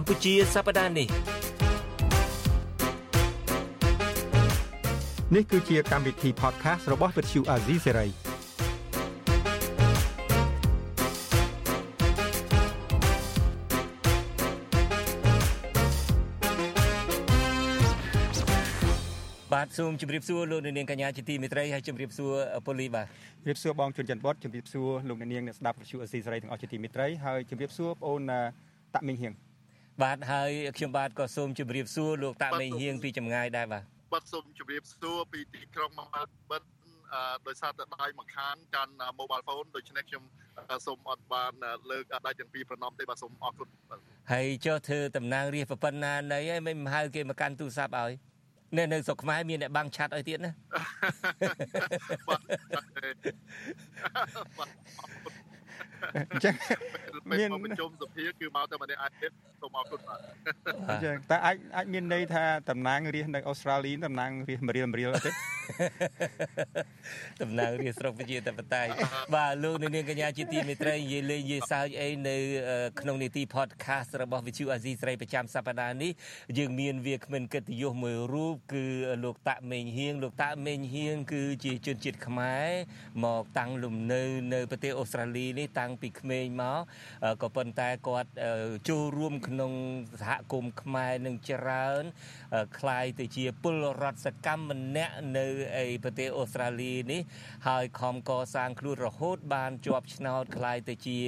កម្ពុជាសប្តាហ៍នេះនេះគឺជាកម្មវិធី podcast របស់ Vuthu Azizi Serai បាទសូមជម្រាបសួរលោកនាងកញ្ញាជាទីមេត្រីហើយជម្រាបសួរពូលីបាទជម្រាបសួរបងជួនច័ន្ទបុតជម្រាបសួរលោកនាងអ្នកស្ដាប់វិទ្យុអេស៊ីសេរីទាំងអស់ជាទីមេត្រីហើយជម្រាបសួរបងអូនតាក់មីងហៀង បាទហើយខ្ញុំបាទក៏សូមជម្រាបសួរលោកតាក់មីងហៀងពីចម្ងាយដែរបាទបាទសូមជម្រាបសួរពីទីក្រុងមកបិទដោយសារតែដៃមួយខាងកាន់ mobile phone ដូច្នេះខ្ញុំសូមអត់បានលើកដៃទាំងពីរប្រណំទេបាទសូមអរគុណហើយចុះធ្វើតំណាងរាជប៉ុណ្ណានៃហើយមិនហៅគេមកកាន់ទូរស័ព្ទឲ្យនៅនៅស្រុកខ្មែរមានអ្នកបាំងឆាត់ឲ្យទៀតណា អញ្ចឹងមានប្រជុំសភាគឺមកតែម្នាក់ឯងទៀតសូមអរគុណបាទអញ្ចឹងតែអាចអាចមានន័យថាតំណាងរាស្ត្រនៅអូស្ត្រាលីតំណាងរាស្ត្រមរៀលមរៀលទេតំណាងរាស្ត្រស្រុកប្រជាធិបតេយ្យបាទលោកនាងកញ្ញាជាទីមេត្រីនិយាយលេងនិយាយសើចអីនៅក្នុងនីតិ podcast របស់ Vithu Azizi ស្រីប្រចាំសប្តាហ៍នេះយើងមានវាគ្មិនកិត្តិយសមួយរូបគឺលោកតាក់មេងហៀងលោកតាក់មេងហៀងគឺជាជនជាតិខ្មែរមកតាំងលំនៅនៅប្រទេសអូស្ត្រាលីនេះតាំពីក្មេងមកក៏ប៉ុន្តែគាត់ចូលរួមក្នុងសហគមន៍ខ្មែរនឹងច្រើនคล้ายទៅជាពលរដ្ឋសកម្មម្នាក់នៅឯប្រទេសអូស្ត្រាលីនេះហើយខំកសាងខ្លួនរហូតបានជាប់ឆ្នោតคล้ายទៅជា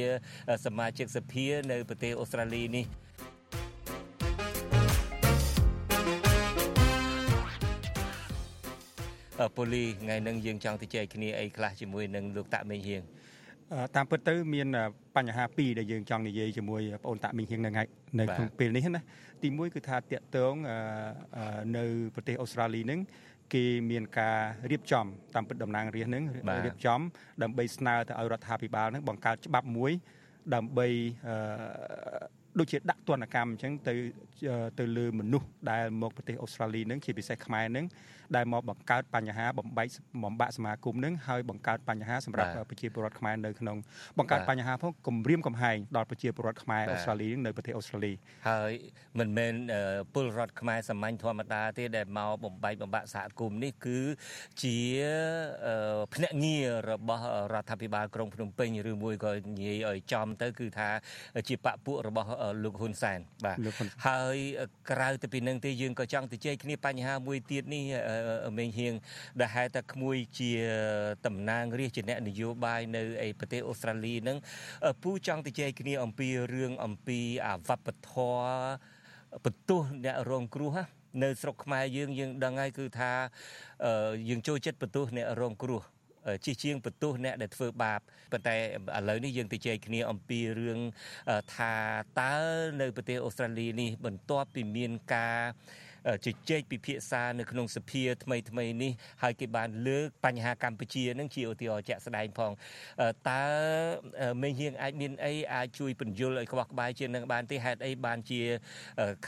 សមាជិកសភានៅប្រទេសអូស្ត្រាលីនេះប៉ូលីថ្ងៃនឹងយើងចង់ទៅចែកគ្នាអីខ្លះជាមួយនឹងលោកតាក់មេងហៀង តាមពិតទៅមានបញ្ហាពីរដែលយើងចង់និយាយជាមួយបងអូនតាក់មីងហៀងនៅថ្ងៃនៅក្នុងពេលនេះណាទីមួយគឺថាតាក់ទងនៅប្រទេសអូស្ត្រាលីនឹងគេមានការរៀបចំតាមពិតតំណាងរាស្ត្រនឹងរៀបចំ ដើម្បីស្នើទៅឲ្យរដ្ឋាភិបាលនឹងបង្កើតច្បាប់មួយដើម្បី ដូចជាដាក់ទណ្ឌកម្មអញ្ចឹងទៅទៅលើមនុស្សដែលមកប្រទេសអូស្ត្រាលីនឹងជាពិសេសខ្មែរនឹងដែលមកបង្កើតបញ្ហាបំបែកបំបាក់សមាគមនឹងហើយបង្កើតបញ្ហាសម្រាប់ប្រជាពលរដ្ឋខ្មែរនៅក្នុងបង្កើតបញ្ហាផងគំរាមកំហែងដល់ប្រជាពលរដ្ឋខ្មែរអូស្ត្រាលីនៅប្រទេសអូស្ត្រាលីហើយមិនមែនពលរដ្ឋខ្មែរសាមញ្ញធម្មតាទេដែលមកបំបែកបំបាក់សហគមន៍នេះគឺជាភ្នាក់ងាររបស់រដ្ឋាភិបាលក្រុងភ្នំពេញឬមួយក៏និយាយឲ្យចំទៅគឺថាជាបពពួករបស់លោកហ៊ុនសែនបាទហើយក្រៅទៅពីនឹងទេយើងក៏ចង់ទៅជែកគ្នាបញ្ហាមួយទៀតនេះមេងហៀងដែលហេតុតែក្មួយជាតំណាងរាជជាអ្នកនយោបាយនៅឯប្រទេសអូស្ត្រាលីហ្នឹងពូចង់ទៅជែកគ្នាអំពីរឿងអំពីអាវប្បធម៌បន្ទោសអ្នករងគ្រោះនៅស្រុកខ្មែរយើងយើងដឹងហើយគឺថាយើងចូលចិត្តបន្ទោសអ្នករងគ្រោះ ជាជាងបន្ទោសអ្នកដែលធ្វើបាបប៉ុន្តែឥឡូវនេះយើងទៅជែកគ្នាអំពីរឿងថាតើនៅប្រទេសអូស្ត្រាលីនេះបន្ទាប់ពីមានការជជែកពិភាក្សានៅក្នុងសភាថ្មីថ្មីនេះហើយគេបានលើកបញ្ហាកម្ពុជានឹងជាឧទាហរណ៍ជាក់ស្ដែងផងតើមេហៀងអាចមានអីអាចជួយពន្យល់ឲ្យខ្វះក្បាយជាងនឹងបានទេហេតុអីបានជា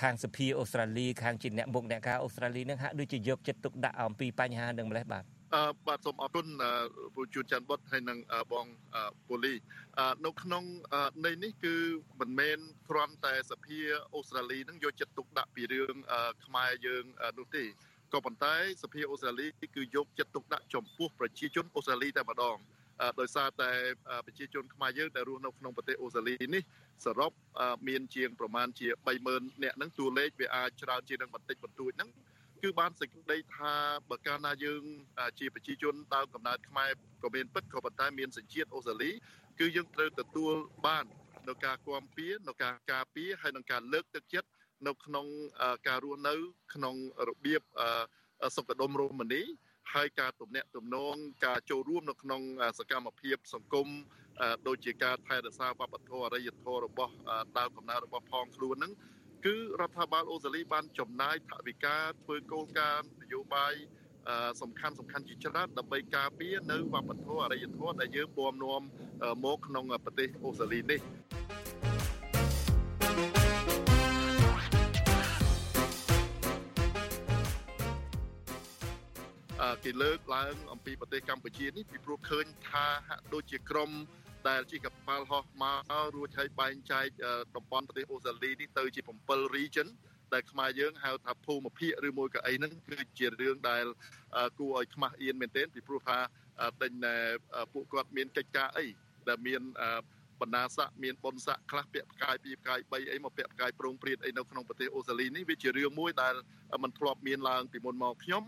ខាងសភាអូស្ត្រាលីខាងជាអ្នកមុខអ្នកការអូស្ត្រាលីនឹងហាក់ដូចជាយកចិត្តទុកដាក់អំពីបញ្ហានឹងម្លេះបាទ អឺបាទសូមអរគុណពូជួនច័ន្ទបុតហើយនិងបងពូលីនៅក្នុងនៃនេះគឺមិនមែនគ្រាន់តែសភាអូស្ត្រាលីនឹងយកចិត្តទុកដាក់ពីរឿងខ្មែរយើងនោះទេក៏ប៉ុន្តែសភាអូស្ត្រាលីគឺយកចិត្តទុកដាក់ចំពោះប្រជាជនអូស្ត្រាលីតែម្ដងដោយសារតែប្រជាជនខ្មែរយើងដែលរស់នៅក្នុងប្រទេសអូស្ត្រាលីនេះសរុបមានជាងប្រមាណជា30000នាក់ហ្នឹងតួលេខវាអាចច្រើនជាងនឹងបន្តិចបន្តួចហ្នឹង គឺបានសេចក្តីថាបើកាលណាយើង ជាប្រជាជនដើមកំណើតខ្មែរក៏មានពិតក៏ប៉ុន្តែមានសញ្ជាតិអូស្ត្រាលី គឺយើងត្រូវទទួលបាននៅការគាំពៀនៅការការពារហើយនឹងការលើកទឹកចិត្តនៅក្នុងការរស់នៅ ក្នុងរបៀបសុខដុមរមនាហើយការទំនាក់ទំនងការចូលរួមនៅក្នុងសកម្មភាព សង្គមដូចជាការថែរក្សាវប្បធម៌អរិយធម៌របស់ដើមកំណើតរបស់ផងខ្លួនហ្នឹង គឺរដ្ឋាភិបាលអូស្ត្រាលីបានចំណាយថវិកាធ្វើគោលការណ៍នយោបាយសំខាន់សំខាន់ជាច្រើនដើម្បីការពារនៅវប្បធម៌អរិយធម៌ដែលយើងពំនាំមកក្នុងប្រទេសអូស្ត្រាលីនេះគេលើកឡើងអំពីប្រទេសកម្ពុជានេះពីព្រោះឃើញថាហាក់ដូចជាក្រម ដែលជាកប៉ាល់ហោះមករួចឲ្យបែងចែកតំបន់ប្រទេសអូស្ត្រាលីនេះទៅជា7 region ដែលខ្មែរយើងហៅថាភូមិភាគឬមួយក៏អីហ្នឹងគឺជារឿងដែលគួរឲ្យខ្មាស់អៀនមែនទែនពីព្រោះថាដេញពួកគាត់មានកិច្ចការអីដែលមានបណ្ដាស័កមានបុណ្យស័កខ្លះពាក់ផ្កាយ2ផ្កាយ3អីមកពាក់ផ្កាយប្រងព្រាតអីនៅក្នុងប្រទេសអូស្ត្រាលីនេះវាជារឿងមួយដែលมันធ្លាប់មានឡើងពីមុនមកខ្ញុំ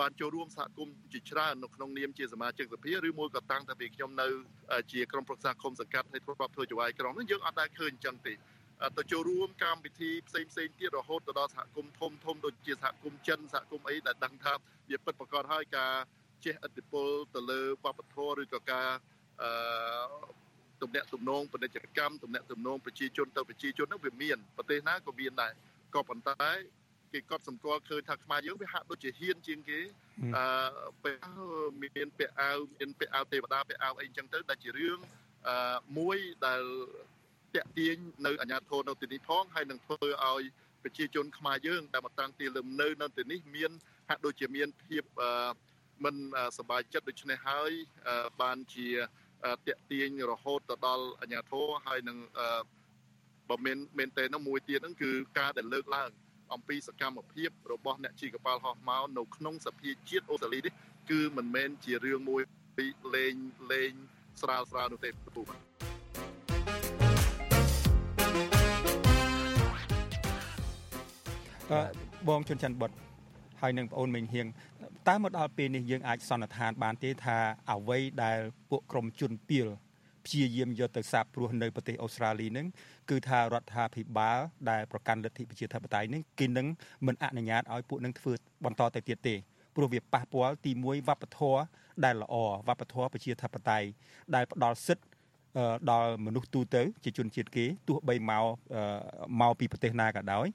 បានចូលរួមសហគមន៍ជាច្រើននៅក្នុងនាមជាសមាជិកសភាឬមួយក៏តាំងតែពីខ្ញុំនៅជាក្រុមប្រឹក្សាគុំសង្កាត់ហើយធ្លាប់ធ្វើចវាយក្រុងនោះយើងអត់ដែលឃើញអញ្ចឹងទេទៅចូលរួមកម្មវិធីផ្សេងផ្សេងទៀតរហូតទៅដល់សហគមន៍ធំធំដូចជាសហគមន៍ចិនសហគមន៍អីដែលដឹងថាវាពិតប្រាកដហើយការចេះឥទ្ធិពលទៅលើវប្បធម៌ឬក៏ការអឺទំនាក់ទំនងពាណិជ្ជកម្មទំនាក់ទំនងប្រជាជនទៅប្រជាជននោះវាមានប្រទេសណាក៏មានដែរក៏ប៉ុន្តែ គេកត់សម្គាល់ឃើញថាខ្មែរយើងវាហាក់ដូចជាហ៊ានជាងគេអឺពេលមានពាក់អាវមានពាក់អាវទេវតាពាក់អាវអីចឹងទៅដែលជារឿងអឺមួយដែលតាក់ទាញនៅអាញាធរនៅទីនេះផងហើយនឹងធ្វើឲ្យប្រជាជនខ្មែរយើងដែលមកតាំងទីលំនៅនៅទីនេះមានហាក់ដូចជាមានភាពអឺមិនសบายចិត្តដូច្នេះហើយបានជាតាក់ទាញរហូតទៅដល់អាញាធរហើយនឹងបើមានមែនតើនោះមួយទៀតហ្នឹងគឺការដែលលើកឡើង អំពីសកម្មភាពរបស់អ្នកជីកប៉ាល់ហោះម៉ោនៅក្នុងសភាជាតិអូស្ត្រាលីនេះគឺមិនមែនជារឿងមួយពីលេងលេងស្រាលស្រាលនោះទេពូបាទបងជុនច័ន្ទបុតហើយនឹងបងអូនមេងហៀងតើមកដល់ពេលនេះយើងអាចសន្និដ្ឋានបានទេថាអ្វីដែលពួកក្រមជនពៀល ព្យាយាមយកទៅសាបព្រោះនៅប្រទេសអូស្ត្រាលីនឹងគឺថារដ្ឋាភិបាលដែលប្រកាន់លទ្ធិប្រជាធិបតេយ្យនឹងគេនឹងមិនអនុញ្ញាតឲ្យពួកនឹងធ្វើបន្តទៅទៀតទេព្រោះវាប៉ះពាល់ទី1វប្បធម៌ដែលល្អវប្បធម៌ប្រជាធិបតេយ្យដែលផ្ដល់សិទ្ធិដល់មនុស្សទូទៅជាជនជាតិគេទោះបីមកមកពីប្រទេសណាក៏ដោយ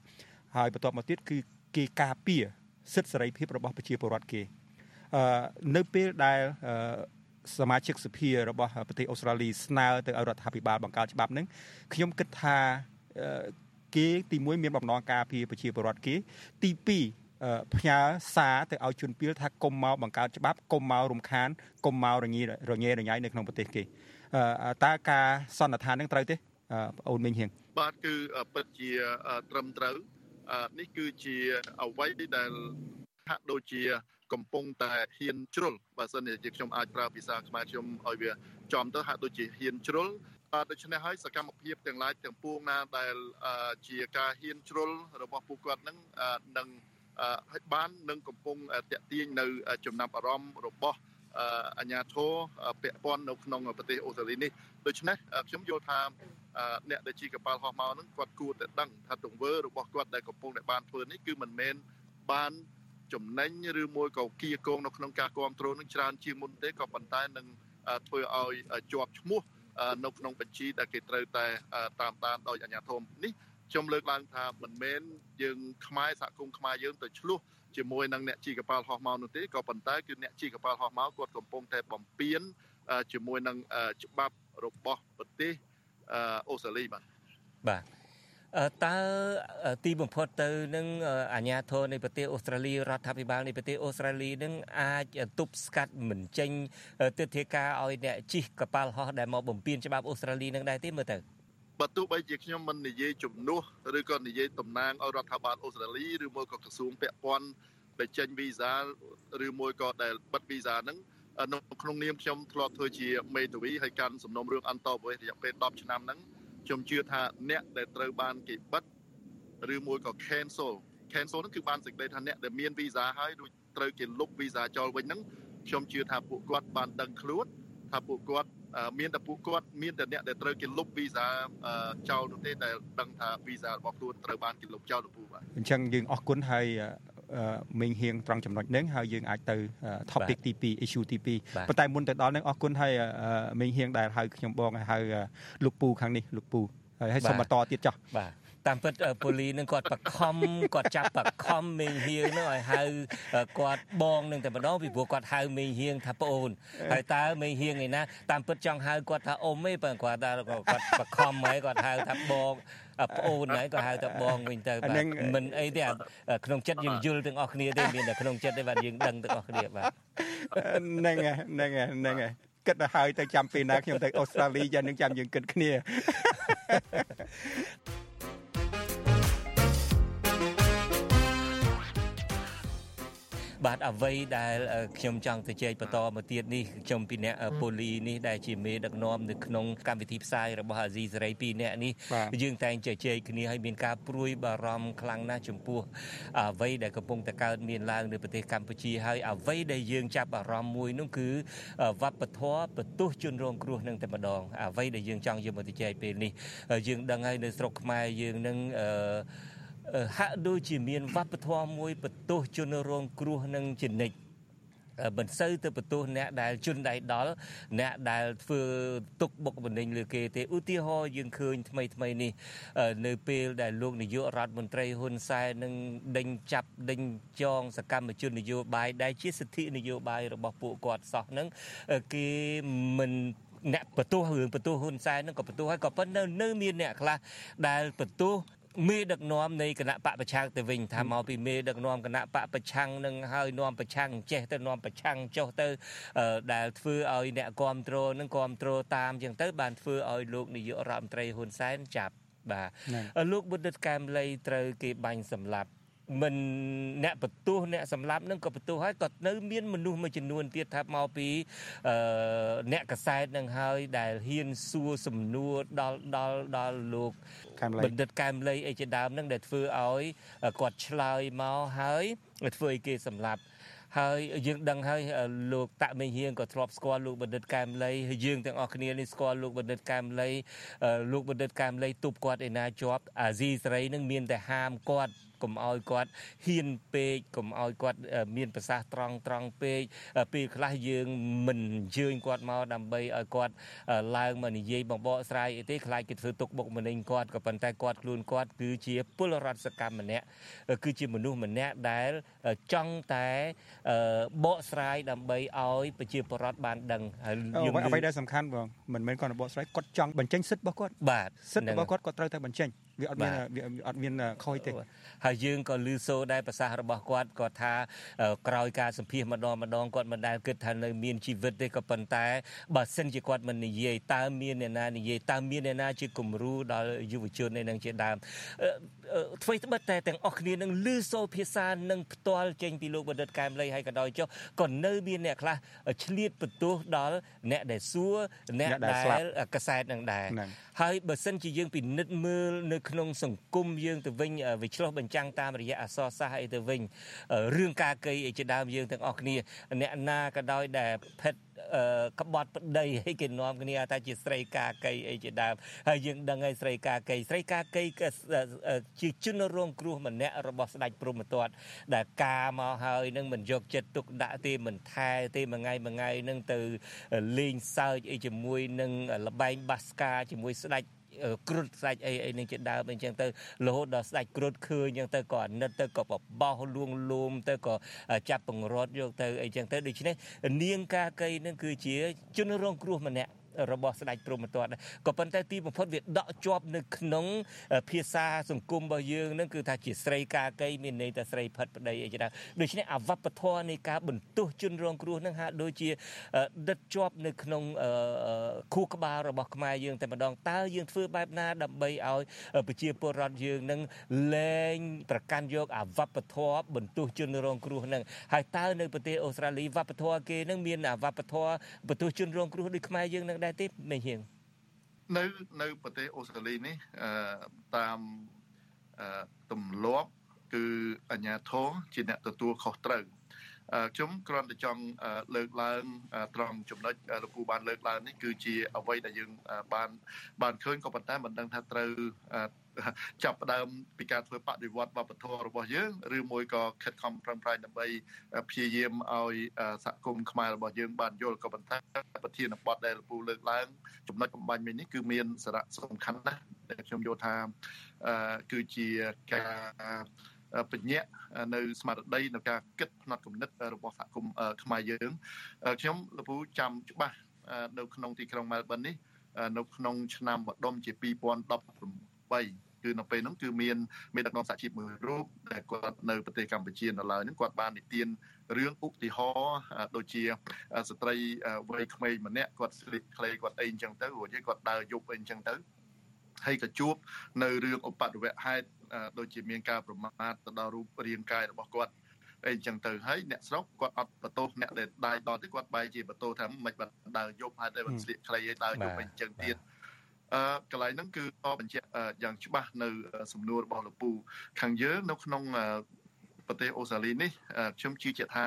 ហើយបន្ទាប់មកទៀតគឺគេការពារសិទ្ធិសេរីភាពរបស់ប្រជាពលរដ្ឋគេអឺនៅពេលដែល សមាជិកសភារបស់ប្រទេសអូស្ត្រាលីស្នើទៅឲ្យរដ្ឋាភិបាលបង្កើតច្បាប់ហ្នឹងខ្ញុំគិតថាគេទីមួយមានបំណងការពារប្រជាពលរដ្ឋគេទី2ផ្ញើសារទៅឲ្យជនពីលថាកុំមកបង្កើតច្បាប់កុំមករំខានកុំមករញីរញ៉េរញ៉ៃនៅក្នុងប្រទេសគេតើការសន្និដ្ឋាននឹងត្រូវទេបងអូនមីងហៀងបាទគឺពិតជាត្រឹមត្រូវនេះគឺជាអ្វីដែលហាក់ដូចជា កំពុងតែហ៊ានជ្រុលបើសិនជាខ្ញុំអាចប្រើភាសាខ្មែរខ្ញុំឲ្យវាចំទៅហាក់ដូចជាហ៊ានជ្រុលដូច្នេះហើយសកម្មភាពទាំងឡាយទាំងពួងណាដែលជាការហ៊ានជ្រុលរបស់ពួកគាត់នឹងនឹងឲ្យបាននឹងកំពុងតាក់ទាញនៅចំណាប់អារម្មណ៍របស់អាញាធរពាក់ព័ន្ធនៅក្នុងប្រទេសអូស្ត្រាលីនេះដូច្នេះខ្ញុំយល់ថាអ្នកដែលជាកប៉ាល់ហោះមកហ្នឹងគាត់គួរតែដឹងថាទង្វើរបស់គាត់ដែលកំពុងតែបានធ្វើនេះគឺមិនមែនបាន ចំណេញឬមួយក៏គៀកងនៅក្នុងការគ្រប់គ្រងនឹងច្រើនជាងមុនទេក៏ប៉ុន្តែនឹងធ្វើឲ្យជាប់ឈ្មោះនៅក្នុងបញ្ជីដែលគេត្រូវតែតាមដានដោយអាជ្ញាធរនេះខ្ញុំលើកឡើងថាមិនមែនយើងខ្មែរសហគមន៍ខ្មែរយើងទៅឆ្លោះជាមួយនឹងអ្នកជីកប៉ាល់ហោះមកនោះទេក៏ប៉ុន្តែគឺអ្នកជីកប៉ាល់ហោះមកគាត់កំពុងតែបំពេញជាមួយនឹងច្បាប់របស់ប្រទេសអូស្ត្រាលីបាទបាទ តើទីបំផុតទៅនឹងអាញាធរនៃប្រទេសអូស្ត្រាលីរដ្ឋាភិបាលនៃប្រទេសអូស្ត្រាលីនឹងអាចទប់ស្កាត់មិនចេញទិដ្ឋាការឲ្យអ្នកជិះកប៉ាល់ហោះដែលមកបំពេញច្បាប់អូស្ត្រាលីនឹងដែរទេមើលទៅបើទោះបីជាខ្ញុំមិននិយាយជំនួសឬក៏និយាយតំណាងឲ្យរដ្ឋាភិបាលអូស្ត្រាលីឬមួយក៏ក្រសួងពាក់ព័ន្ធដែលចេញវីសាឬមួយក៏ដែលបិទវីសាហ្នឹងនៅក្នុងនាមខ្ញុំធ្លាប់ធ្វើជាមេធាវីហើយកាន់សំណុំរឿងអន្តរប្រវេសរយៈពេល10ឆ្នាំហ្នឹង ខ្ញុំជឿថាអ្នកដែលត្រូវបានគេបិទឬមួយក៏ cancel cancel ហ្នឹងគឺបានសេចក្តីថាអ្នកដែលមានវីសាហើយដូចត្រូវគេលុបវីសាចោលវិញហ្នឹងខ្ញុំជឿថាពួកគាត់បានដឹងខ្លួនថាពួកគាត់មានតែពួកគាត់មានតែអ្នកដែលត្រូវគេលុបវីសាចោលនោះទេដែលដឹងថាវីសារបស់ខ្លួនត្រូវបានគេលុបចោលលពូបាទអញ្ចឹងយើងអរគុណហើយ មីងហៀងត្រង់ចំណុចហ្នឹងហើយយើងអាចទៅ topic ទី2 issue ទី2ប៉ុន្តែមុនទៅដល់ហ្នឹងអរគុណហើយមីងហៀងដែលហៅខ្ញុំបងហើយហៅលោកពូខាងនេះលោកពូហើយសូមបន្តទៀតចោះបាទតាមពិតពូលីនឹងគាត់បខំគាត់ចាប់បខំមេងហៀងនឹងឲ្យហៅគាត់បងនឹងតែម្ដងពីព្រោះគាត់ហៅមេងហៀងថាប្អូនហើយតើមេងហៀងឯណាតាមពិតចង់ហៅគាត់ថាអ៊ំទេបើគាត់ថាគាត់បខំហើយគាត់ហៅថាបង ប្អូនហើយក៏ហៅថាបងវិញទៅបាទមិនអីទេក្នុងចិត្តយើងយល់ទាំងអស់គ្នាទេមានតែក្នុងចិត្តទេបាទយើងដឹងទាំងអស់គ្នាបាទហ្នឹងហើយហ្នឹងហើយហ្នឹងហើយគិតទៅហើយទៅចាំពេលណាខ្ញុំទៅអូស្ត្រាលីយ៉ាងនឹងចាំយើងគិតគ្នា បាទអ្វីដែលខ្ញុំចង់ទៅជែកបន្តមកទៀតនេះខ្ញុំពីអ្នកពូលីនេះដែលជាមេដឹកនាំនៅក្នុងកម្មវិធីផ្សាយរបស់អាស៊ីសេរីពីរអ្នកនេះយើងតែងជជែកគ្នាហើយមានការព្រួយបារម្ភខ្លាំងណាស់ចំពោះអ្វីដែលកំពុងតែកើតមានឡើងនៅប្រទេសកម្ពុជាហើយអ្វីដែលយើងចាប់អារម្មណ៍មួយនោះគឺវប្បធម៌បន្ទោសជនរងគ្រោះនឹងតែម្ដងអ្វីដែលយើងចង់យកមកជជែកពេលនេះយើងដឹងហើយនៅស្រុកខ្មែរយើងនឹងអឺ ហាក់ដូចជាមានវប្បធម៌មួយបន្ទោសជនរងគ្រោះនឹងជានិច្ចមិនសូវទៅបន្ទោសអ្នកដែលជន់ដៃដល់អ្នកដែលធ្វើទុកបុកម្នេញលើគេទេឧទាហរណ៍យើងឃើញថ្មីថ្មីនេះនៅពេលដែលលោកនាយករដ្ឋមន្ត្រីហ៊ុនសែននឹងដេញចាប់ដេញចងសកម្មជននយោបាយដែលជាសិទ្ធិនយោបាយរបស់ពួកគាត់សោះហ្នឹងគេមិនអ្នកបន្ទោសរឿងបន្ទោសហ៊ុនសែនហ្នឹងក៏បន្ទោសហើយក៏ប៉ុន្តែនៅមានអ្នកខ្លះដែលបន្ទោស មេដឹកនាំនៃគណៈបកប្រឆាំងទៅវិញថាមកពីមេដឹកនាំគណៈបកប្រឆាំងនឹងហើយនាំប្រឆាំងចេះទៅនាំប្រឆាំងចុះទៅដែលធ្វើឲ្យអ្នកគ្រប់គ្រងនឹងគ្រប់គ្រងតាមចឹងទៅបានធ្វើឲ្យលោកនាយករដ្ឋមន្ត្រីហ៊ុនសែនចាប់បាទលោកបុត្រកែមលីត្រូវគេបាញ់សម្លាប់ មិនអ្នកបន្ទោសអ្នកសម្លាប់នឹងក៏បន្ទោសហើយក៏នៅមានមនុស្សមួយចំនួនទៀតថាមកពីអឺអ្នកកសែតនឹងហើយដែលហ៊ានសួរសំណួរដល់ដល់ដល់លោកបណ្ឌិតកែមលីអីជាដើមនឹងដែលធ្វើឲ្យគាត់ឆ្លើយមកហើយធ្វើឲ្យគេសម្លាប់ហើយយើងដឹងហើយលោកតាក់មេហៀងក៏ធ្លាប់ស្គាល់លោកបណ្ឌិតកែមលីហើយយើងទាំងអស់គ្នានេះស្គាល់លោកបណ្ឌិតកែមលីលោកបណ្ឌិតកែមលីទប់គាត់ឯណាជាប់អាស៊ីសេរីនឹងមានតែហាមគាត់ កុំឲ្យគាត់ហ៊ានពេកកុំឲ្យគាត់មានប្រសាសន៍ត្រង់ត្រង់ពេកពេលខ្លះយើងមិនអញ្ជើញគាត់មកដើម្បីឲ្យគាត់ឡើងមកនិយាយបងបកស្រាយអីទេខ្លាចគេធ្វើទុកបុកម្នេញគាត់ក៏ប៉ុន្តែគាត់ខ្លួនគាត់គឺជាពលរដ្ឋសកម្មម្នាក់គឺជាមនុស្សម្នាក់ដែលចង់តែបកស្រាយដើម្បីឲ្យប្រជាពលរដ្ឋបានដឹងហើយយើងអ្វីដែលសំខាន់បងមិនមែនគាត់បកស្រាយគាត់ចង់បញ្ចេញសិទ្ធិរបស់គាត់បាទសិទ្ធិរបស់គាត់គាត់ត្រូវតែបញ្ចេញវាអត់មានវាអត់មានខុសទេហើយយើងក៏ឮសូរដែរប្រសាសន៍របស់គាត់គាត់ថាក្រោយការសម្ភាសម្ដងម្ដងគាត់មិនដែលគិតថានៅមានជីវិតទេក៏ប៉ុន្តែបើសិនជាគាត់មិននិយាយតើមានអ្នកណានិយាយតើមានអ្នកណាជាគំរូដល់យុវជននេះនឹងជាដើមអ្វីត្បិតតែទាំងអស់គ្នានឹងឮសូរភាសានឹងផ្ទាល់ចេញពីលោកបណ្ឌិតកែមលីហើយក៏ដោយចុះក៏នៅមានអ្នកខ្លះឆ្លៀតបន្ទោសដល់អ្នកដែលសួរអ្នកដែលកសែតនឹងដែរហើយបើសិនជាយើងពិនិត្យមើលនៅក្នុងសង្គមយើងទៅវិញវាឆ្លោះបញ្ចាំងតាមរយៈអសរសាស្ត្រអីទៅវិញរឿងការកីអីជាដើមយើងទាំងអស់គ្នាអ្នកណាក៏ដោយដែលផិត ក្បត់ប្តីអីគេនាំគ្នាថាជាស្រីកាកៃអីជាដើមហើយយើងដឹងហើយស្រីកាកៃស្រីកាកៃជាជនរងគ្រោះម្នាក់របស់ស្ដេចព្រហ្មទត្តដែលការមកហើយនឹងមិនយកចិត្តទុកដាក់ទេមិនថែទេមួយថ្ងៃមួយថ្ងៃនឹងទៅលេងសើចអីជាមួយនឹងលបែងបាសកាជាមួយស្ដេច គ្រុតស្ដេចអីអីនឹងជាដើមអីចឹងទៅរហូតដល់ស្ដេចគ្រុតឃើញចឹងទៅក៏អាណិតទៅក៏បបោសលួងលោមទៅក៏ចាប់បង្រត់យកទៅអីចឹងទៅដូច្នេះនាងកាកៃនឹងគឺជាជនរងគ្រោះម្នាក់ របស់ស្ដេចព្រហ្មទត្តក៏ប៉ុន្តែទីបំផុតវាដកជាប់នៅក្នុង ភាសាសង្គមរបស់យើងនឹងគឺថាជាស្រីកាកៃមានន័យថាស្រីផិតប្តីអីចឹងដូច្នេះអវប្បធម៌នៃការបន្ទោសជនរងគ្រោះនឹងហាក់ដូចជាដិតជាប់នៅក្នុងខួរក្បាលរបស់ខ្មែរយើងតែម្ដងតើយើងធ្វើបែបណាដើម្បីឲ្យប្រជាពលរដ្ឋយើងនឹងលែងប្រកាន់យកអវប្បធម៌បន្ទោសជនរងគ្រោះនឹងហើយតើនៅប្រទេសអូស្ត្រាលីវប្បធម៌គេនឹងមានអវប្បធម៌បន្ទោសជនរងគ្រោះដូចខ្មែរយើងនឹងដែរទេមេហៀងនៅនៅប្រទេសអូស្ត្រាលីនេះអឺតាមអឺទម្លាប់គឺអាញាធរជាអ្នកទទួលខុសត្រូវខ្ញុំគ្រាន់តែចង់លើកឡើងត្រង់ចំណុចលោកគ្រូបានលើកឡើងនេះគឺជាអ្វីដែលយើងបានបានឃើញក៏ប៉ុន្តែមិនដឹងថាត្រូវ ចាប់ផ្ដើមពីការធ្វើបដិវត្តវប្បធម៌របស់យើងឬមួយក៏ខិតខំប្រឹងប្រែងដើម្បីព្យាយាមឲ្យសហគមន៍ខ្មែររបស់យើងបានយល់ក៏ប៉ុន្តែប្រធានបទដែលលោកពូលើកឡើងចំណុចបំបញ្ញមួយនេះគឺមានសារៈសំខាន់ណាស់ដែលខ្ញុំយល់ថាគឺជាការបញ្ញាក់នៅស្មារតីនៅការគិតផ្នត់គំនិតរបស់សហគមន៍ខ្មែរយើងខ្ញុំលពូចាំច្បាស់នៅក្នុងទីក្រុងមែលប៊ននេះនៅក្នុងឆ្នាំម្ដុំជា 2018គឺនៅពេលហ្នឹងគឺមានមេដឹកនាំសហជីពមួយរូបដែលគាត់នៅប្រទេសកម្ពុជានៅឡើយហ្នឹងគាត់បាននិទានរឿងឧទាហរណ៍ដូចជាស្ត្រីវ័យក្មេងម្នាក់គាត់ស្លៀកខ្លីគាត់អីអញ្ចឹងទៅរួចគាត់ដើរយប់អីអញ្ចឹងទៅហើយក៏ជួបនៅរឿងឧបទ្ទវហេតុដូចជាមានការប្រមាថទៅដល់រូបរាងកាយរបស់គាត់អីអញ្ចឹងទៅហើយអ្នកស្រុកគាត់អត់បន្ទោសអ្នកដែលដាយដល់ទេគាត់បែរជាបន្ទោសថាមិនបាត់ដើរយប់ហើយតែមិនស្លៀកខ្លីឲ្យដើរយប់អីអញ្ចឹងទៀតអឺ កន្លែងហ្នឹងគឺតបញ្ជាក់យ៉ាងច្បាស់នៅសំណួររបស់លោកពូខាងយើងនៅក្នុងប្រទេសអូស្ត្រាលីនេះខ្ញុំជឿជាក់ថា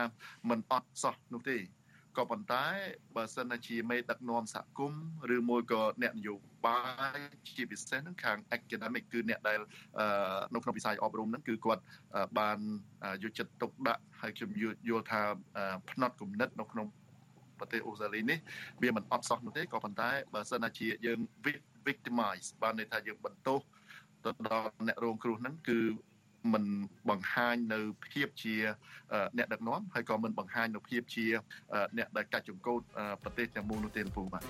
มันអត់សោះនោះទេក៏ប៉ុន្តែបើសិនជាមេដឹកនាំសហគមន៍ឬមួយក៏អ្នកនយោបាយជាពិសេសនឹងខាង academic គឺអ្នកដែលនៅក្នុងវិស័យអប់រំហ្នឹងគឺគាត់បានយកចិត្តទុកដាក់ហើយខ្ញុំយល់ថាផ្នត់គំនិតនៅក្នុង ប្រទេសអូស្ត្រាលីនេះវាមិនអត់សោះនោះទេក៏ប៉ុន្តែបើសិនជាយើង victimize បានន័យថាយើងបន្ទោសទៅដល់អ្នករងគ្រោះហ្នឹងគឺមិនបង្ហាញនៅភាពជាអ្នកដឹកនាំហើយក៏មិនបង្ហាញនៅភាពជាអ្នកដែលកាច់ចង្កូតប្រទេសទាំងមូលនោះទេពូបាទ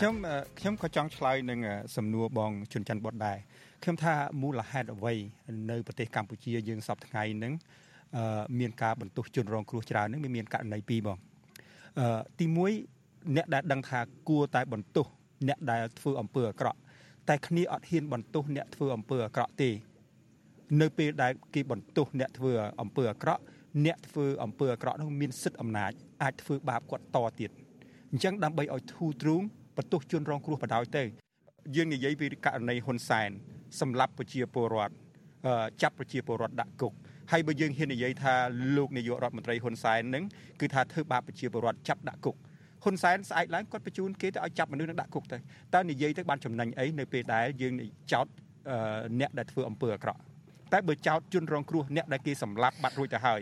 ខ្ញុំខ្ញុំក៏ចង់ឆ្លើយនឹងសំណួរបងជុនច័ន្ទបុតដែរ ខ្ញុំថាមូលហេតុអ្វីនៅប្រទេសកម្ពុជាយើងសពថ្ងៃហ្នឹងមានការបន្ទោសជនរងគ្រោះច្រើនហ្នឹងមានករណីពីរបងទី1អ្នកដែលដឹងថាគួរតែបន្ទោសអ្នកដែលធ្វើអំពើអាក្រក់តែគ្នាអត់ហ៊ានបន្ទោសអ្នកធ្វើអំពើអាក្រក់ទេនៅពេលដែលគេបន្ទោសអ្នកធ្វើអំពើអាក្រក់អ្នកធ្វើអំពើអាក្រក់នោះមានសិទ្ធិអំណាចអាចធ្វើបាបគាត់តទៀតអញ្ចឹងដើម្បីឲ្យធូរទ្រូងបន្ទោសជនរងគ្រោះបដ ாய் ទៅយើងនិយាយពីករណីហ៊ុនសែន សម្លាប់ប្រជាពលរដ្ឋចាប់ប្រជាពលរដ្ឋដាក់គុកហើយបើយើងហ៊ាននិយាយថាលោកនាយករដ្ឋមន្ត្រីហ៊ុនសែននឹងគឺថាធ្វើបាបប្រជាពលរដ្ឋចាប់ដាក់គុកហ៊ុនសែនស្អែកឡើងគាត់បញ្ជូនគេទៅឲ្យចាប់មនុស្សនឹងដាក់គុកទៅតើនិយាយទៅបានចំណេញអីនៅពេលដែលយើងចោតអ្នកដែលធ្វើអំពើអាក្រក់តែបើចោតជនរងគ្រោះអ្នកដែលគេសម្លាប់បាត់រួចទៅហើយ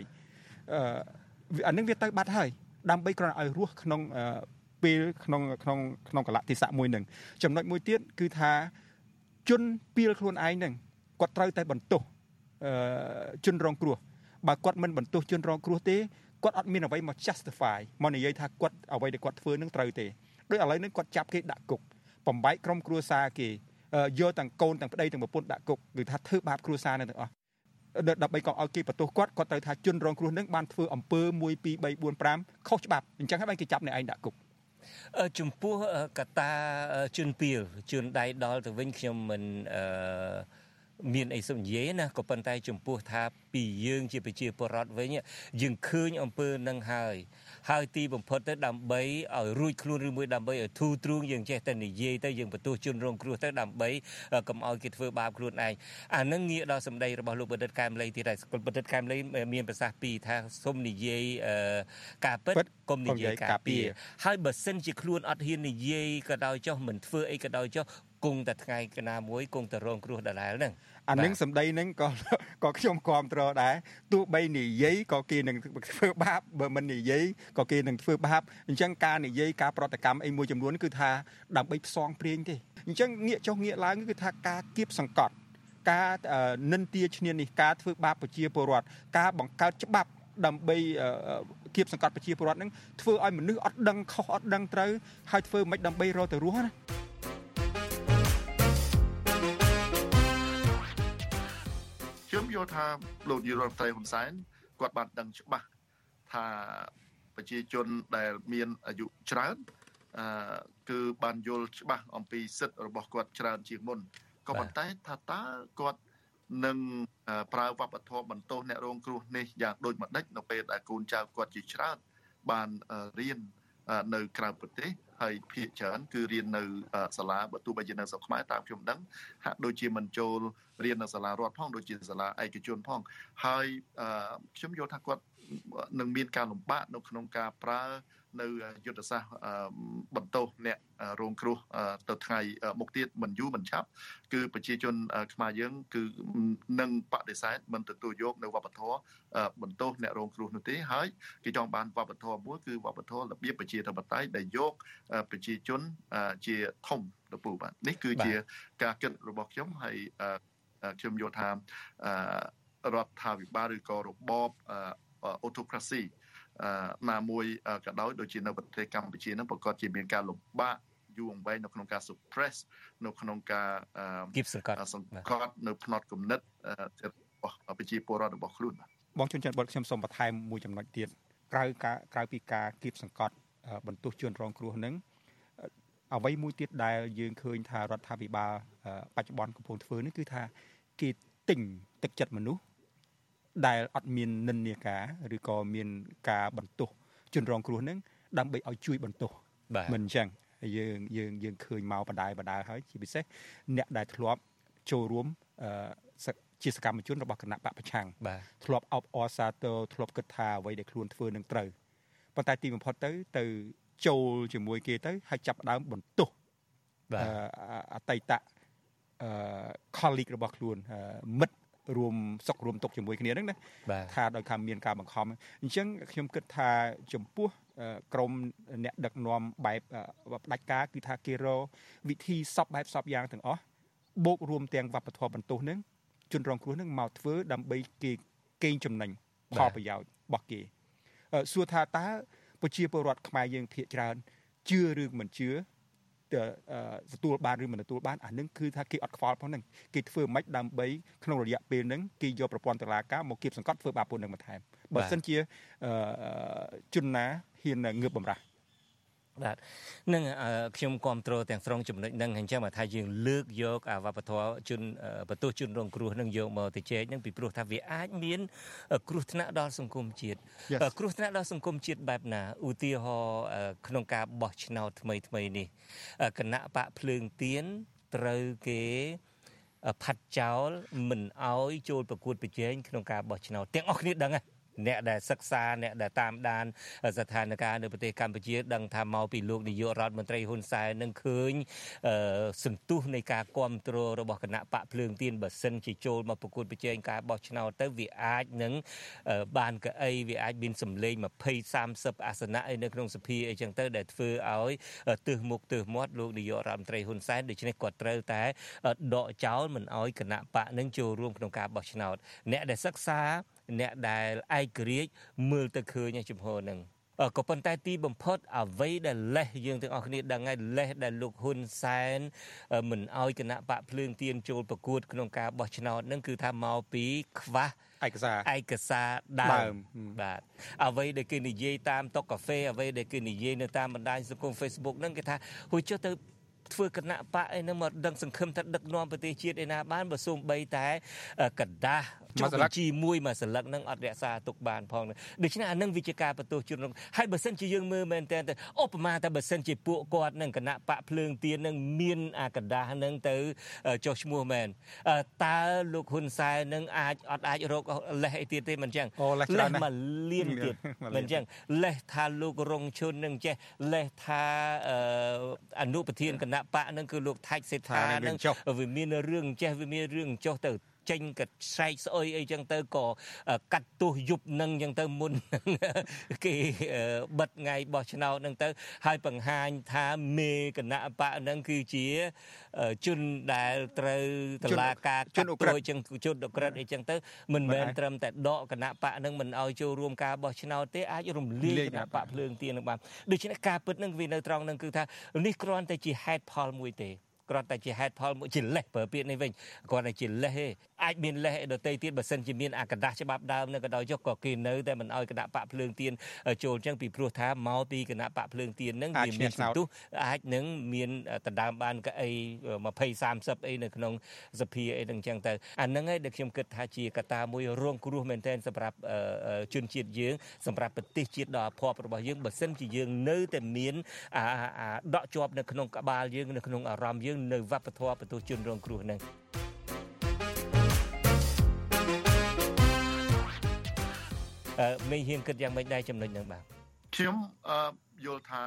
អឺអានឹងវាទៅបាត់ហើយដើម្បីគ្រាន់ឲ្យរស់ក្នុងពេលក្នុងក្នុងក្នុងកលៈទេសៈមួយនឹងចំណុចមួយទៀតគឺថា ជនពីលខ្លួនឯងនឹងគាត់ត្រូវតែបន្ទោសអឺជនរងគ្រោះបើគាត់មិនបន្ទោសជនរងគ្រោះទេគាត់អត់មានអ្វីមក justify មកនិយាយថាគាត់អ្វីដែលគាត់ធ្វើនឹងត្រូវទេដូចឥឡូវនេះគាត់ចាប់គេដាក់គុកបំបែកក្រុមគ្រួសារគេយកទាំងកូនទាំងប្តីទាំងប្រពន្ធដាក់គុកគឺថាធ្វើបាបគ្រួសារនឹងទាំងអស់ដើម្បីកុំឲ្យគេបន្ទោសគាត់គាត់ត្រូវថាជនរងគ្រោះនឹងបានធ្វើអំពើ1 2 3 4 5ខុសច្បាប់អញ្ចឹងហើយគេចាប់អ្នកឯងដាក់គុក ចំពោះកតាជឿនពៀលជឿនដៃដល់ទៅវិញខ្ញុំមិនអឺមានអីសុំនិយាយណាក៏ប៉ុន្តែចំពោះថាពីយើងជាប្រជាពលរដ្ឋវិញយើងឃើញអំពើនឹងហើយ ហើយទីបំផុតទៅដើម្បីឲ្យរួចខ្លួនឬមួយដើម្បីឲ្យធូរទ្រូងយើងចេះតែនិយាយទៅយើងបន្ទោសជនរងគ្រោះទៅដើម្បីកុំឲ្យគេធ្វើបាបខ្លួនឯងអានឹងងាកដល់សម្ដីរបស់លោកបណ្ឌិតកែមលីទៀតហើយបណ្ឌិតកែមលីមានប្រសាសន៍ពីរថាសូមនិយាយការពិតកុំនិយាយការពារហើយបើសិនជាខ្លួនអត់ហ៊ាននិយាយក៏ដោយចុះមិនធ្វើអីក៏ដោយចុះគង់តែថ្ងៃកណាមួយគង់តែរងគ្រោះដដែលហ្នឹង អានឹងសម្ដីហ្នឹងក៏ក៏ខ្ញុំគ្រប់គ្រងដែរទោះបីនិយាយក៏គេនឹងធ្វើបាបបើមិននិយាយក៏គេនឹងធ្វើបាបអញ្ចឹងការនិយាយការប្រតិកម្មអីមួយចំនួនគឺថាដើម្បីផ្សងព្រៀងទេអញ្ចឹងងាកចុះងាកឡើងគឺថាការគៀបសង្កត់ការនិន្ទាឈ្នានេះការធ្វើបាបប្រជាពលរដ្ឋការបង្កើតច្បាប់ដើម្បីគៀបសង្កត់ប្រជាពលរដ្ឋនឹងធ្វើឲ្យមនុស្សអត់ដឹងខុសអត់ដឹងត្រូវហើយធ្វើមិនដើម្បីរកទៅរស់ណា យល់ថាលោកនាយរដ្ឋមន្ត្រីហ៊ុនសែនគាត់បានដឹងច្បាស់ថាប្រជាជនដែលមានអាយុច្រើនអឺគឺបានយល់ច្បាស់អំពីសិទ្ធិរបស់គាត់ច្រើនជាងមុនក៏ប៉ុន្តែថាតើគាត់នឹងប្រើវប្បធម៌បន្ទោសអ្នករងគ្រោះនេះយ៉ាងដូចម្ដេចនៅពេលដែលកូនចៅគាត់ជាច្រើនបានរៀន នៅក្រៅប្រទេសហើយភាគច្រើនគឺរៀននៅសាលាបើទោះបីជានៅស្រុកខ្មែរតាមខ្ញុំដឹងហាក់ដូចជាមិនចូលរៀននៅសាលារដ្ឋផងដូចជាសាលាឯកជនផងហើយខ្ញុំយល់ថាគាត់នឹងមានការលំបាកនៅក្នុងការប្រើ នៅយុទ្ធសាស្ត្របន្ទោសអ្នករងគ្រោះទៅថ្ងៃមុខទៀតមិនយូរមិនឆាប់គឺប្រជាជនខ្មែរយើងគឺនឹងបដិសេធមិនទទួលយកនៅវប្បធម៌បន្ទោសអ្នករងគ្រោះនោះទេហើយគេចង់បានវប្បធម៌មួយគឺវប្បធម៌របៀបប្រជាធិបតេយ្យដែលយកប្រជាជនជាធំទៅពូបាទនេះគឺជាការគិតរបស់ខ្ញុំហើយខ្ញុំយល់ថារដ្ឋាភិបាលឬក៏របប autocracy ណា មួយក៏ដោយដូចជានៅប្រទេសកម្ពុជានឹងប្រកាសជាមានការលំបាកយូរអង្វែងនៅក្នុងការ suppress នៅក្នុងការគៀបសង្កត់សង្កត់នៅផ្នត់គំនិតរបស់ប្រជាពលរដ្ឋរបស់ខ្លួនបងជួនច័ន្ទបុតខ្ញុំសូមបន្ថែមមួយចំណុចទៀតក្រៅការក្រៅពីការគៀបសង្កត់បន្ទុះជនរងគ្រោះនឹងអ្វីមួយទៀតដែលយើងឃើញថារដ្ឋាភិបាលបច្ចុប្បន្នកំពុងធ្វើនេះគឺថាគេទិញទឹកចិត្តមនុស្ស ដែលអត់មាននិន្នាការឬក៏មានការបន្ទោសជនរងគ្រោះនឹងដើម្បីឲ្យជួយបន្ទោសមិនអញ្ចឹងយើងយើងយើងឃើញមកបដាយបដាហើយជាពិសេសអ្នកដែលធ្លាប់ចូលរួមជាសកម្មជនរបស់គណៈបកប្រឆាំងធ្លាប់អបអរសាទរធ្លាប់គិតថាអ្វីដែលខ្លួនធ្វើនឹងត្រូវប៉ុន្តែទីបំផុតទៅទៅចូលជាមួយគេទៅហើយចាប់ដើមបន្ទោសអតីតអឺ colleague របស់ខ្លួនមិត្ត រួមសុខរួមទុកជាមួយគ្នាហ្នឹងណាថាដោយខាងមានការបង្ខំអញ្ចឹងខ្ញុំគិតថាចំពោះក្រមអ្នកដឹកនាំបែបផ្ដាច់ការគឺថាគេរវិធីសពបែបសពយ៉ាងទាំងអស់បូករួមទាំងវប្បធម៌បន្ទោសហ្នឹងជនរងគ្រោះហ្នឹងមកធ្វើដើម្បីគេកេងចំណេញផលប្រយោជន៍របស់គេសួរថាតើប្រជាពលរដ្ឋខ្មែរយើងភាគច្រើនជឿឬមិនជឿ ទទួលបានឬមិនទទួលបានអានឹងគឺថាគេអត់ខ្វល់ផងហ្នឹងគេធ្វើមិនដើម្បីក្នុងរយៈពេលហ្នឹងគេយកប្រព័ន្ធតុលាការមកគៀបសង្កត់ធ្វើបាបពួកនឹងបន្ថែមបើមិនជាជនណាហ៊ានងើបបំរាស់ បាទនឹងខ្ញុំគ្រប់គ្រងទាំងស្រុងចំណុចហ្នឹងអញ្ចឹងមកថាយើងលើកយកអាវប្បធម៌ជនបន្ទោសជនរងគ្រោះនឹងយកមកទៅចែកហ្នឹងពីព្រោះថាវាអាចមាន គ្រោះថ្នាក់ដល់សង្គមជាតិគ្រោះថ្នាក់ដល់សង្គមជាតិបែបណាឧទាហរណ៍ក្នុងការបោះឆ្នោតថ្មីថ្មីនេះគណៈបកភ្លើងទៀនត្រូវគេផាត់ចោលមិនអោយចូលប្រកួតប្រជែងក្នុងការបោះឆ្នោតទាំងអស់គ្នាដឹងហ្នឹង អ្នកដែលសិក្សាអ្នកដែលតាមដានស្ថានភាពនៅប្រទេសកម្ពុជាដឹងថាមកពីលោកនាយករដ្ឋមន្ត្រីហ៊ុនសែននឹងឃើញសន្ទុះនៃការគ្រប់គ្រងរបស់គណៈបកភ្លើងទៀនបើសិនជាចូលមកប្រកួតប្រជែងការបោះឆ្នោតទៅវាអាចនឹងបានកៅអីវាអាចមានសម្លេង20 30អាសនៈអីនៅក្នុងសភាអីចឹងទៅដែលធ្វើឲ្យទើសមុខទើសមាត់លោកនាយករដ្ឋមន្ត្រីហ៊ុនសែនដូច្នេះគាត់ត្រូវតែដកចោលមិនឲ្យគណៈបកនឹងចូលរួមក្នុងការបោះឆ្នោតអ្នកដែលសិក្សា អ្នកដែលឯករាជ្យមើលទៅឃើញជំហរនឹងក៏ប៉ុន្តែទីបំផុតអ្វីដែលលេះយើងទាំងអស់គ្នាដឹងហើយលេះដែលលោកហ៊ុនសែនមិនអោយគណៈបកភ្លើងទៀនចូលប្រកួតក្នុងការបោះឆ្នោតនឹងគឺថាមកពីខ្វះឯកសារឯកសារដើមបាទអ្វីដែលគេនិយាយតាមតុកកាហ្វេអ្វីដែលគេនិយាយនៅតាមបណ្ដាញសង្គម Facebook ហ្នឹងគេថាហួចចុះទៅធ្វើគណៈបកអីនឹងមកដឹងសង្ឃឹមថាដឹកនាំប្រទេសជាតិឯណាបានបើសូម្បីតែកដាស់ ចុះបញ្ជីមួយមួយសន្លឹកនឹងអត់រក្សាទុកបានផងដូច្នេះអានឹងវិជាការបន្ទោសជនហើយបើសិនជាយើងមើលមែនតើឧបមាតែបើសិនជាពួកគាត់នឹងគណៈបកភ្លើងទៀននឹងមានអាកដាស់នឹងទៅចុះឈ្មោះមែនតើលោកហ៊ុនសែននឹងអាចអត់អាចរកលេសអីទៀតទេមិនចឹងលេសមកលៀនទៀតមិនចឹងលេសថាលោករងឈុននឹងចេះលេសថាអនុប្រធានគណៈបកនឹងគឺលោកថៃសេដ្ឋានឹងវាមានរឿងចេះវាមានរឿងចុះទៅ ចេញក៏ស្រែកស្អុយអីចឹងទៅក៏កាត់ទោសយប់នឹងចឹងទៅមុនគេបិទថ្ងៃបោះឆ្នោតនឹងទៅ ហើយបង្ហាញថាមេគណៈបកនឹងគឺជាជនដែលត្រូវតឡាការកាត់ទោសចឹងជនអក្រិតអីចឹងទៅមិនមែនត្រឹមតែដកគណៈបកនឹងមិនឲ្យចូលរួមការបោះឆ្នោតទេអាចរំលាយគណៈបកភ្លើងទៀននឹងបានដូច្នេះការពិតនឹងវានៅត្រង់នឹងគឺថានេះគ្រាន់តែជាហេតុផលមួយទេ គ្រាន់តែជាហេតុផលមួយជាលេសប្រើពាក្យនេះវិញគ្រាន់តែជាលេសទេអាចមានលេសដតីទៀតបើសិនជាមានអាកដាស់ច្បាប់ដើមនឹងក៏ដោយចុះក៏គេនៅតែមិនអោយគណៈបកភ្លើងទៀនចូលអញ្ចឹងពីព្រោះថាមកពីគណៈបកភ្លើងទៀននឹងវាមានសន្ទុះអាចនឹងមានដណ្ដើមបានកៅអី20 30អីនៅក្នុងសភាអីនឹងអញ្ចឹងទៅអាហ្នឹងឯងដែលខ្ញុំគិតថាជាកត្តាមួយរងគ្រោះមែនទែនសម្រាប់ជនជាតិយើងសម្រាប់ប្រទេសជាតិដ៏អភ័ព្វរបស់យើងបើសិនជាយើងនៅតែមានអាដកជាប់នៅក្នុងក្បាលយើងនៅក្នុងអារម្មណ៍យើងនៅវប្បធម៌បន្ទោសជនរងគ្រោះហ្នឹងអឺមេហ៊ានគិតយ៉ាងម៉េចដែរចំណុចហ្នឹងបាទខ្ញុំអឺយល់ថា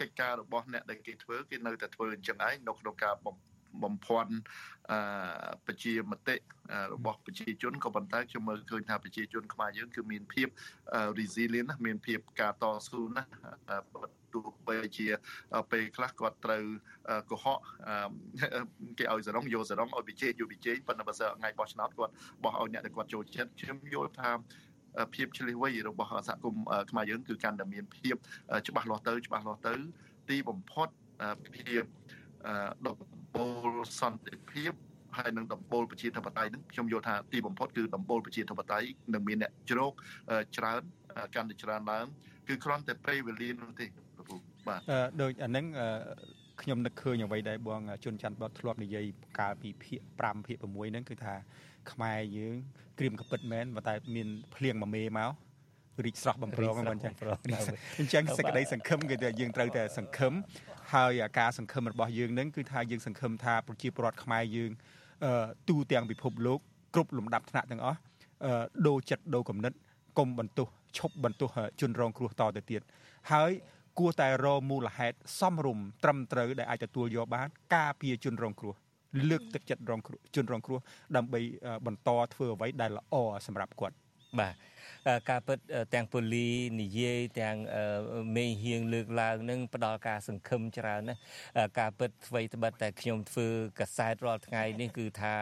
កិច្ចការរបស់អ្នកដែលគេធ្វើគេនៅតែធ្វើអញ្ចឹងឯងនៅក្នុងការបំ បំភាន់អឺប្រជាមតិរបស់ប្រជាជនក៏ប៉ុន្តែខ្ញុំមើលឃើញថាប្រជាជនខ្មែរយើងគឺមានភាព resilient ណាមានភាពការតស៊ូណាទោះបីជាពេលខ្លះគាត់ត្រូវកុហកគេឲ្យសរងយកសរងឲ្យវិជ័យយកវិជ័យប៉ុន្តែបើសិនថ្ងៃបោះឆ្នោតគាត់បោះឲ្យអ្នកដែលគាត់ចូលចិត្តខ្ញុំយល់ថាភាពឆ្លៀសវៃរបស់សហគមន៍ខ្មែរយើងគឺកាន់តែមានភាពច្បាស់លាស់ទៅច្បាស់លាស់ទៅ ទីបំផុតភាពដំបូ លសន្តិភាពហើយនឹងដំបូលប្រជាធិបតេយ្យនឹងខ្ញុំយល់ថាទីបំផុតគឺដំបូលប្រជាធិបតេយ្យនឹងមានអ្នកជ្រោកច្រើនកាន់តែច្រើនឡើងគឺគ្រាន់តែពេលវេលានោះទេពូបាទដូចអានឹងខ្ញុំនឹកឃើញអ្វីដែលបងជុនច័ន្ទបតធ្លាប់និយាយកាលពីភាគ5ភាគ6ហ្នឹងគឺថាខ្មែរយើងក្រៀមកពិតមែនតែមានភ្លៀងមួយមេមក រីកស្រស់បំប្រងមិនអញ្ចឹងអញ្ចឹងសេចក្តីសង្ឃឹមគឺថាយើងត្រូវតែសង្ឃឹមហើយការសង្ឃឹមរបស់យើងនឹងគឺថាយើងសង្ឃឹមថាប្រជាពលរដ្ឋខ្មែរយើងទូទាំងពិភពលោកគ្រប់លំដាប់ថ្នាក់ទាំងអស់ដូរចិត្តដូរគំនិតកុំបន្ទោសឈប់បន្ទោសជនរងគ្រោះតទៅទៀតហើយគួរតែរមូលហេតុសមរម្យត្រឹមត្រូវដែលអាចទទួលយកបាន ការពារជនរងគ្រោះលើកទឹកចិត្តរងគ្រោះជនរងគ្រោះដើម្បីបន្តធ្វើអ្វីដែលល្អសម្រាប់គាត់ បាទការពិតទាំងពូលីនិយាយទាំងមេហៀងលើកឡើងនឹងផ្ដល់ការសង្ឃឹមច្រើនណាការពិតអ្វីត្បិតតែខ្ញុំធ្វើកសែតរាល់ថ្ងៃនេះគឺថា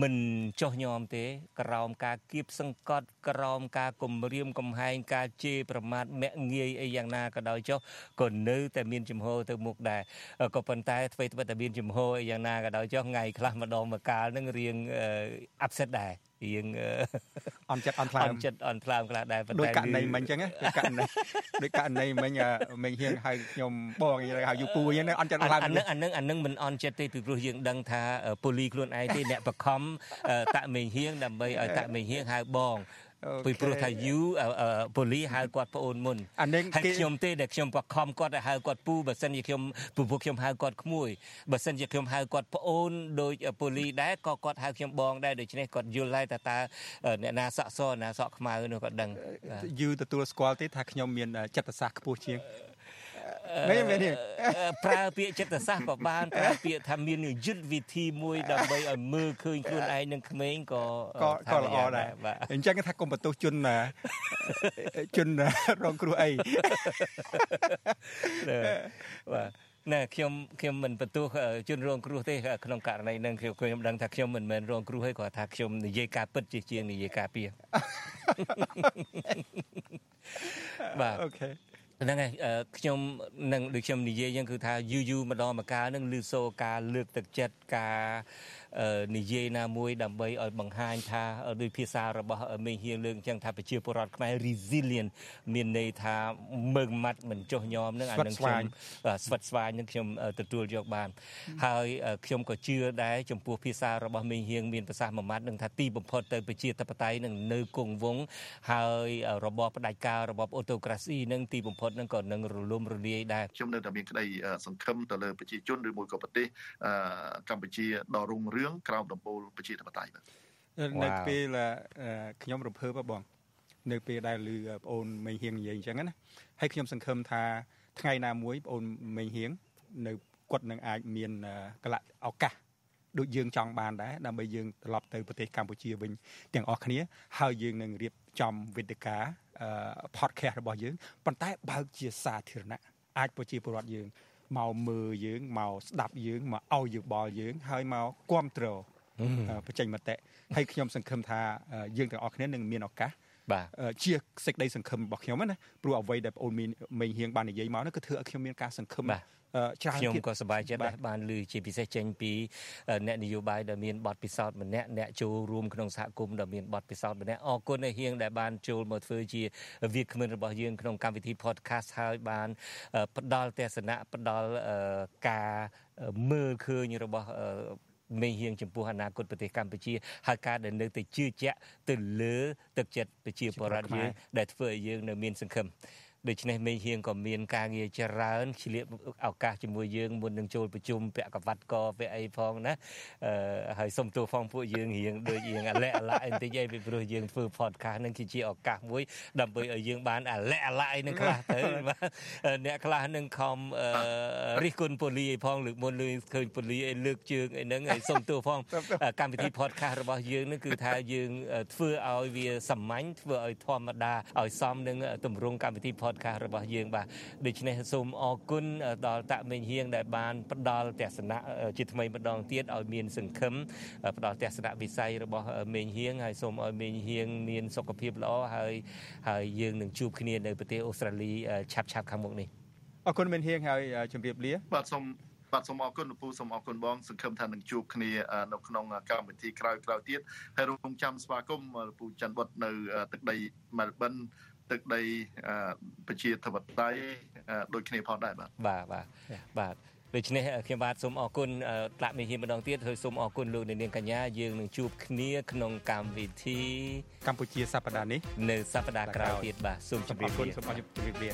មិនចោះញោមទេ ក្រោមការគៀបសង្កត់ក្រោមការគំរាមកំហែងការជេរប្រមាថមាក់ងាយអីយ៉ាងណាក៏ដោយចុះក៏នៅតែមានចំហទៅមុខដែរក៏ប៉ុន្តែអ្វីត្បិតតែមានចំហអីយ៉ាងណាក៏ដោយចុះថ្ងៃខ្លះម្ដងម្កាលនឹងរៀង upset ដែរ រៀងអន់ចិត្តអន់ថ្លើមអន់ចិត្តអន់ថ្លើមខ្លះដែរប៉ុន្តែដូចករណីមិញអញ្ចឹងដូចករណីដូចករណីមិញមិញហៀងហៅខ្ញុំបងហៅយូពូអញ្ចឹងអន់ចិត្តអន់ថ្លើមអានឹងអានឹងអានឹងមិនអន់ចិត្តទេពីព្រោះយើងដឹងថាពូលីខ្លួនឯងទេអ្នកបខំតាក់មេងហៀងដើម្បីឲ្យតាក់មេងហៀងហៅបង ពីព្រោះថាយូប៉ូលីហៅគាត់ប្អូនមុនអានេះហើយខ្ញុំទេដែលខ្ញុំបខំគាត់ឲ្យហៅគាត់ពូបើសិនជាខ្ញុំពពួកខ្ញុំហៅគាត់ក្មួយបើសិនជាខ្ញុំហៅគាត់ប្អូនដោយប៉ូលីដែរក៏គាត់ហៅខ្ញុំបងដែរដូច្នេះគាត់យល់ហើយថាតើអ្នកណាសក់សអ្នកណាសក់ខ្មៅនោះគាត់ដឹងយូទទួលស្គាល់ទេថាខ្ញុំមានចិត្តសាស្ត្រខ្ពស់ជាងមែ នមែនទេប្រើពាក្យចិត្តសាស្ត្រក៏បានប្រើពាក្យថាមានយុទ្ធវិធីមួយដើម្បីឲ្យមើលឃើញខ្លួនឯងនឹងក្មេងក៏ក៏ក៏ល្អដែរអញ្ចឹងថាកុំបន្ទោសជនជនរងគ្រោះអីបាទណែខ្ញុំខ្ញុំមិនបន្ទោសជនរងគ្រោះទេក្នុងករណីនឹងខ្ញុំដឹងថាខ្ញុំមិនមែនរងគ្រោះទេគាត់ថាខ្ញុំនិយាយការពិតជាជាងនិយាយការពីបាទអូខេ ហ្នឹងហើយខ្ញុំនឹងដូចខ្ញុំនិយាយយ៉ាងគឺថាយូរយូរម្ដងម្កាលនឹងលឺសូរការលើកទឹកចិត្តការ និយាយណាមួយដើម្បីឲ្យបង្ហាញថាដោយភាសារបស់មេហៀងលើកអញ្ចឹងថាប្រជាពលរដ្ឋខ្មែរ resilient មានន័យថាមើងម៉ាត់មិនចុះញោមនឹងអានឹងខ្ញុំស្វិតស្វាញនឹងខ្ញុំទទួលយកបាន ហើយខ្ញុំក៏ជឿដែរចំពោះភាសារបស់មេហៀងមានប្រសាសន៍មួយម៉ាត់នឹងថាទីបំផុតទៅប្រជាធិបតេយ្យនឹងនៅគង់វង្សហើយរបបផ្ដាច់ការរបបអូតូក្រាស៊ីនឹងទីបំផុតនឹងក៏នឹងរលំរលាយដែរខ្ញុំនៅតែមានក្តីសង្ឃឹមទៅលើប្រជាជនឬមួយក៏ប្រទេសកម្ពុជាដ៏រុងរឿងក្រោមដំបូលប្រជាធិបតេយ្យបាទនៅពេលខ្ញុំរំភើបបង នៅពេលដែលឮប្អូនមេងហៀងនិយាយអញ្ចឹងណាហើយខ្ញុំសង្ឃឹមថាថ្ងៃណាមួយប្អូនមេងហៀងនៅគាត់នឹងអាចមានកលៈឱកាសដូចយើងចង់បានដែរដើម្បីយើងត្រឡប់ទៅប្រទេសកម្ពុជាវិញទាំងអស់គ្នាហើយយើងនឹងរៀបចំវេទិកា podcast របស់យើងប៉ុន្តែបើកជាសាធារណៈអាចប្រជាពលរដ្ឋយើង មកមើលយើងមកស្ដាប់យើងមកឲ្យយោបល់យើងហើយមកគ្រប់គ្រងបញ្ចេញមតិហើយខ្ញុំសង្ឃឹមថាយើងទាំងអស់គ្នានឹងមានឱកាស បាទជាសេចក្តីសង្ឃឹមរបស់ខ្ញុំណាព្រោះអ្វីដែលបងអូនមានមេងហៀងបាននិយាយមកនោះគឺធ្វើឲ្យខ្ញុំមានការសង្ឃឹមច្រើនខ្ញុំក៏សប្បាយចិត្តដែរបានឮជាពិសេសចេញពីអ្នកនយោបាយដែលមានបទពិសោធន៍ម្នាក់អ្នកចូលរួមក្នុងសហគមន៍ដែលមានបទពិសោធន៍ម្នាក់អរគុណឲ្យហៀងដែលបានចូលមកធ្វើជាវាគ្មិនរបស់យើងក្នុងកម្មវិធី podcast ហើយបានផ្ដល់ទស្សនៈផ្ដល់ការមើលឃើញរបស់ មេហៀងចំពោះអនាគតប្រទេសកម្ពុជាហើយការដែលនៅតែជឿជាក់ទៅលើទឹកចិត្តប្រជាពលរដ្ឋយើងដែលធ្វើឲ្យយើងនៅមានសង្ឃឹម ដូច្នេះមេហៀងក៏មានការងារច្រើនឆ្លៀតឱកាសជាមួយយើងមុននឹងចូលប្រជុំពាក់កវ៉ាត់កពាក់អីផងណាអឺហើយសុំទោសផងពួកយើងរៀងដូចរៀងអាឡែអាឡាបន្តិចឯងពីព្រោះយើងធ្វើ podcast នឹងគឺជាឱកាសមួយដើម្បីឲ្យយើងបានអាឡែអាឡានឹងខ្លះទៅអ្នកខ្លះនឹងខំរិះគន់ពូលីឯផងលើកមុនលើឃើញពូលីឯលើកជើងឯហ្នឹងហើយសុំទោសផងកម្មវិធី podcast របស់យើងនឹងគឺថាយើងធ្វើឲ្យវាសាមញ្ញធ្វើឲ្យធម្មតាឲ្យសមនឹងទម្រង់កម្មវិធី podcast podcast របស់យើងបាទដូច្នេះសូមអរគុណដល់តាក់មេងហៀងដែលបានផ្ដល់ទស្សនៈជាថ្មីម្ដងទៀតឲ្យមានសង្ឃឹមផ្ដល់ទស្សនៈវិស័យរបស់មេងហៀងហើយសូមឲ្យមេងហៀងមានសុខភាពល្អហើយហើយយើងនឹងជួបគ្នានៅប្រទេសអូស្ត្រាលីឆាប់ឆាប់ខាងមុខនេះអរគុណមេងហៀងហើយជម្រាបលាបាទសូមបាទសូមអរគុណលោកពូសូមអរគុណបងសង្ឃឹមថានឹងជួបគ្នានៅក្នុងកម្មវិធីក្រោយៗទៀតហើយរងចាំស្វាគមន៍លោកពូច័ន្ទបុតនៅទឹកដីមែលប៊ន ទឹកដីប្រជាធិបតេយ្យដូចគ្នាផងដែរបាទបាទបាទបាទដូច្នេះខ្ញុំបាទសូមអរគុណតាក់មីហ៊ីម្ដងទៀតហើយសូមអរគុណលោកនាងកញ្ញាយើងនឹងជួបគ្នាក្នុងកម្មវិធីកម្ពុជាសប្តាហ៍នេះនៅសប្តាហ៍ក្រោយទៀតបាទសូមជម្រាបលាសូមអរគុណសូមជម្រាបលា